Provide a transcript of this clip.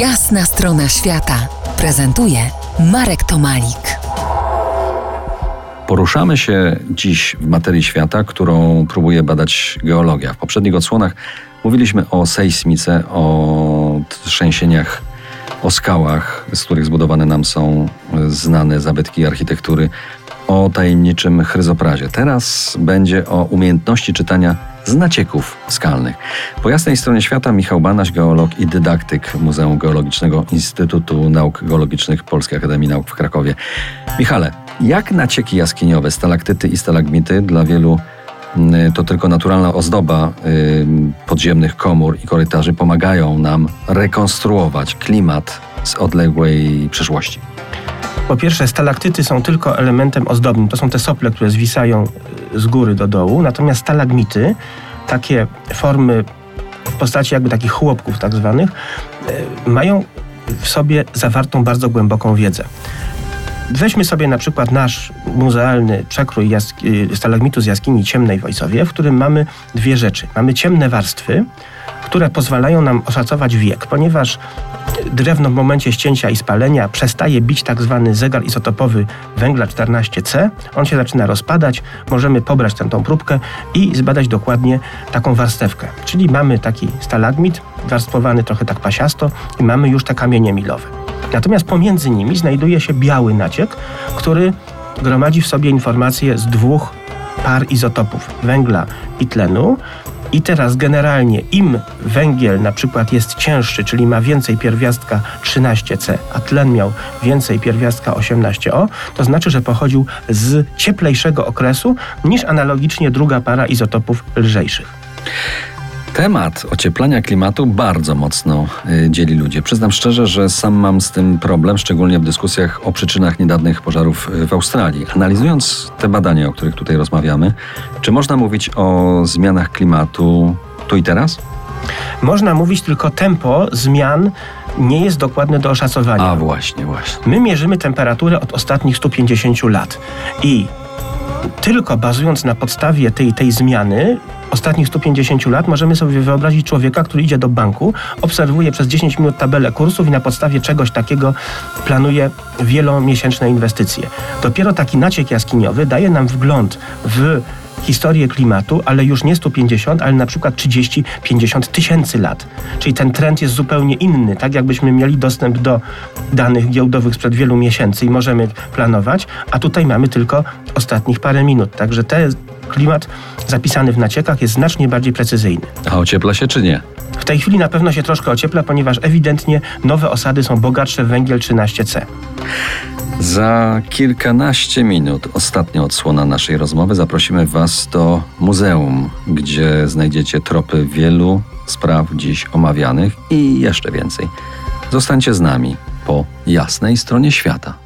Jasna strona świata prezentuje Marek Tomalik. Poruszamy się dziś w materii świata, którą próbuje badać geologia. W poprzednich odsłonach mówiliśmy o sejsmice, o trzęsieniach, o skałach, z których zbudowane nam są znane zabytki architektury, o tajemniczym chryzoprazie. Teraz będzie o umiejętności czytania z nacieków skalnych. Po jasnej stronie świata Michał Banaś, geolog i dydaktyk Muzeum Geologicznego Instytutu Nauk Geologicznych Polskiej Akademii Nauk w Krakowie. Michale, jak nacieki jaskiniowe, stalaktyty i stalagmity dla wielu mm, to tylko naturalna ozdoba podziemnych komór i korytarzy pomagają nam rekonstruować klimat z odległej przeszłości. Po pierwsze, stalaktyty są tylko elementem ozdobnym. To są te sople, które zwisają e, z góry do dołu. Natomiast stalagmity, takie formy w postaci jakby takich chłopków tak zwanych, e, mają w sobie zawartą bardzo głęboką wiedzę. Weźmy sobie na przykład nasz muzealny przekrój jaski, stalagmitu z jaskini ciemnej w Wojsowie, w którym mamy dwie rzeczy. Mamy ciemne warstwy, które pozwalają nam oszacować wiek, ponieważ drewno w momencie ścięcia i spalenia przestaje bić tak zwany zegar izotopowy węgla 14C. On się zaczyna rozpadać, możemy pobrać tę tą próbkę i zbadać dokładnie taką warstewkę. Czyli mamy taki stalagmit warstwowany trochę tak pasiasto i mamy już te kamienie milowe. Natomiast pomiędzy nimi znajduje się biały naciek, który gromadzi w sobie informacje z dwóch par izotopów węgla i tlenu. I teraz generalnie im węgiel na przykład jest cięższy, czyli ma więcej pierwiastka 13C, a tlen miał więcej pierwiastka 18O, to znaczy, że pochodził z cieplejszego okresu niż analogicznie druga para izotopów lżejszych. Temat ocieplania klimatu bardzo mocno y, dzieli ludzi. Przyznam szczerze, że sam mam z tym problem, szczególnie w dyskusjach o przyczynach niedawnych pożarów y, w Australii. Analizując te badania, o których tutaj rozmawiamy, czy można mówić o zmianach klimatu tu i teraz? Można mówić tylko tempo zmian nie jest dokładne do oszacowania. A właśnie, właśnie. My mierzymy temperaturę od ostatnich 150 lat i tylko bazując na podstawie tej, tej zmiany ostatnich 150 lat możemy sobie wyobrazić człowieka, który idzie do banku, obserwuje przez 10 minut tabelę kursów i na podstawie czegoś takiego planuje wielomiesięczne inwestycje. Dopiero taki naciek jaskiniowy daje nam wgląd w historię klimatu, ale już nie 150, ale na przykład 30-50 tysięcy lat. Czyli ten trend jest zupełnie inny, tak jakbyśmy mieli dostęp do danych giełdowych sprzed wielu miesięcy i możemy planować, a tutaj mamy tylko ostatnich parę minut. Także ten klimat zapisany w naciekach jest znacznie bardziej precyzyjny. A ociepla się czy nie? W tej chwili na pewno się troszkę ociepla, ponieważ ewidentnie nowe osady są bogatsze w węgiel 13C. Za kilkanaście minut, ostatnia odsłona naszej rozmowy, zaprosimy Was do muzeum, gdzie znajdziecie tropy wielu spraw dziś omawianych i jeszcze więcej. Zostańcie z nami po jasnej stronie świata.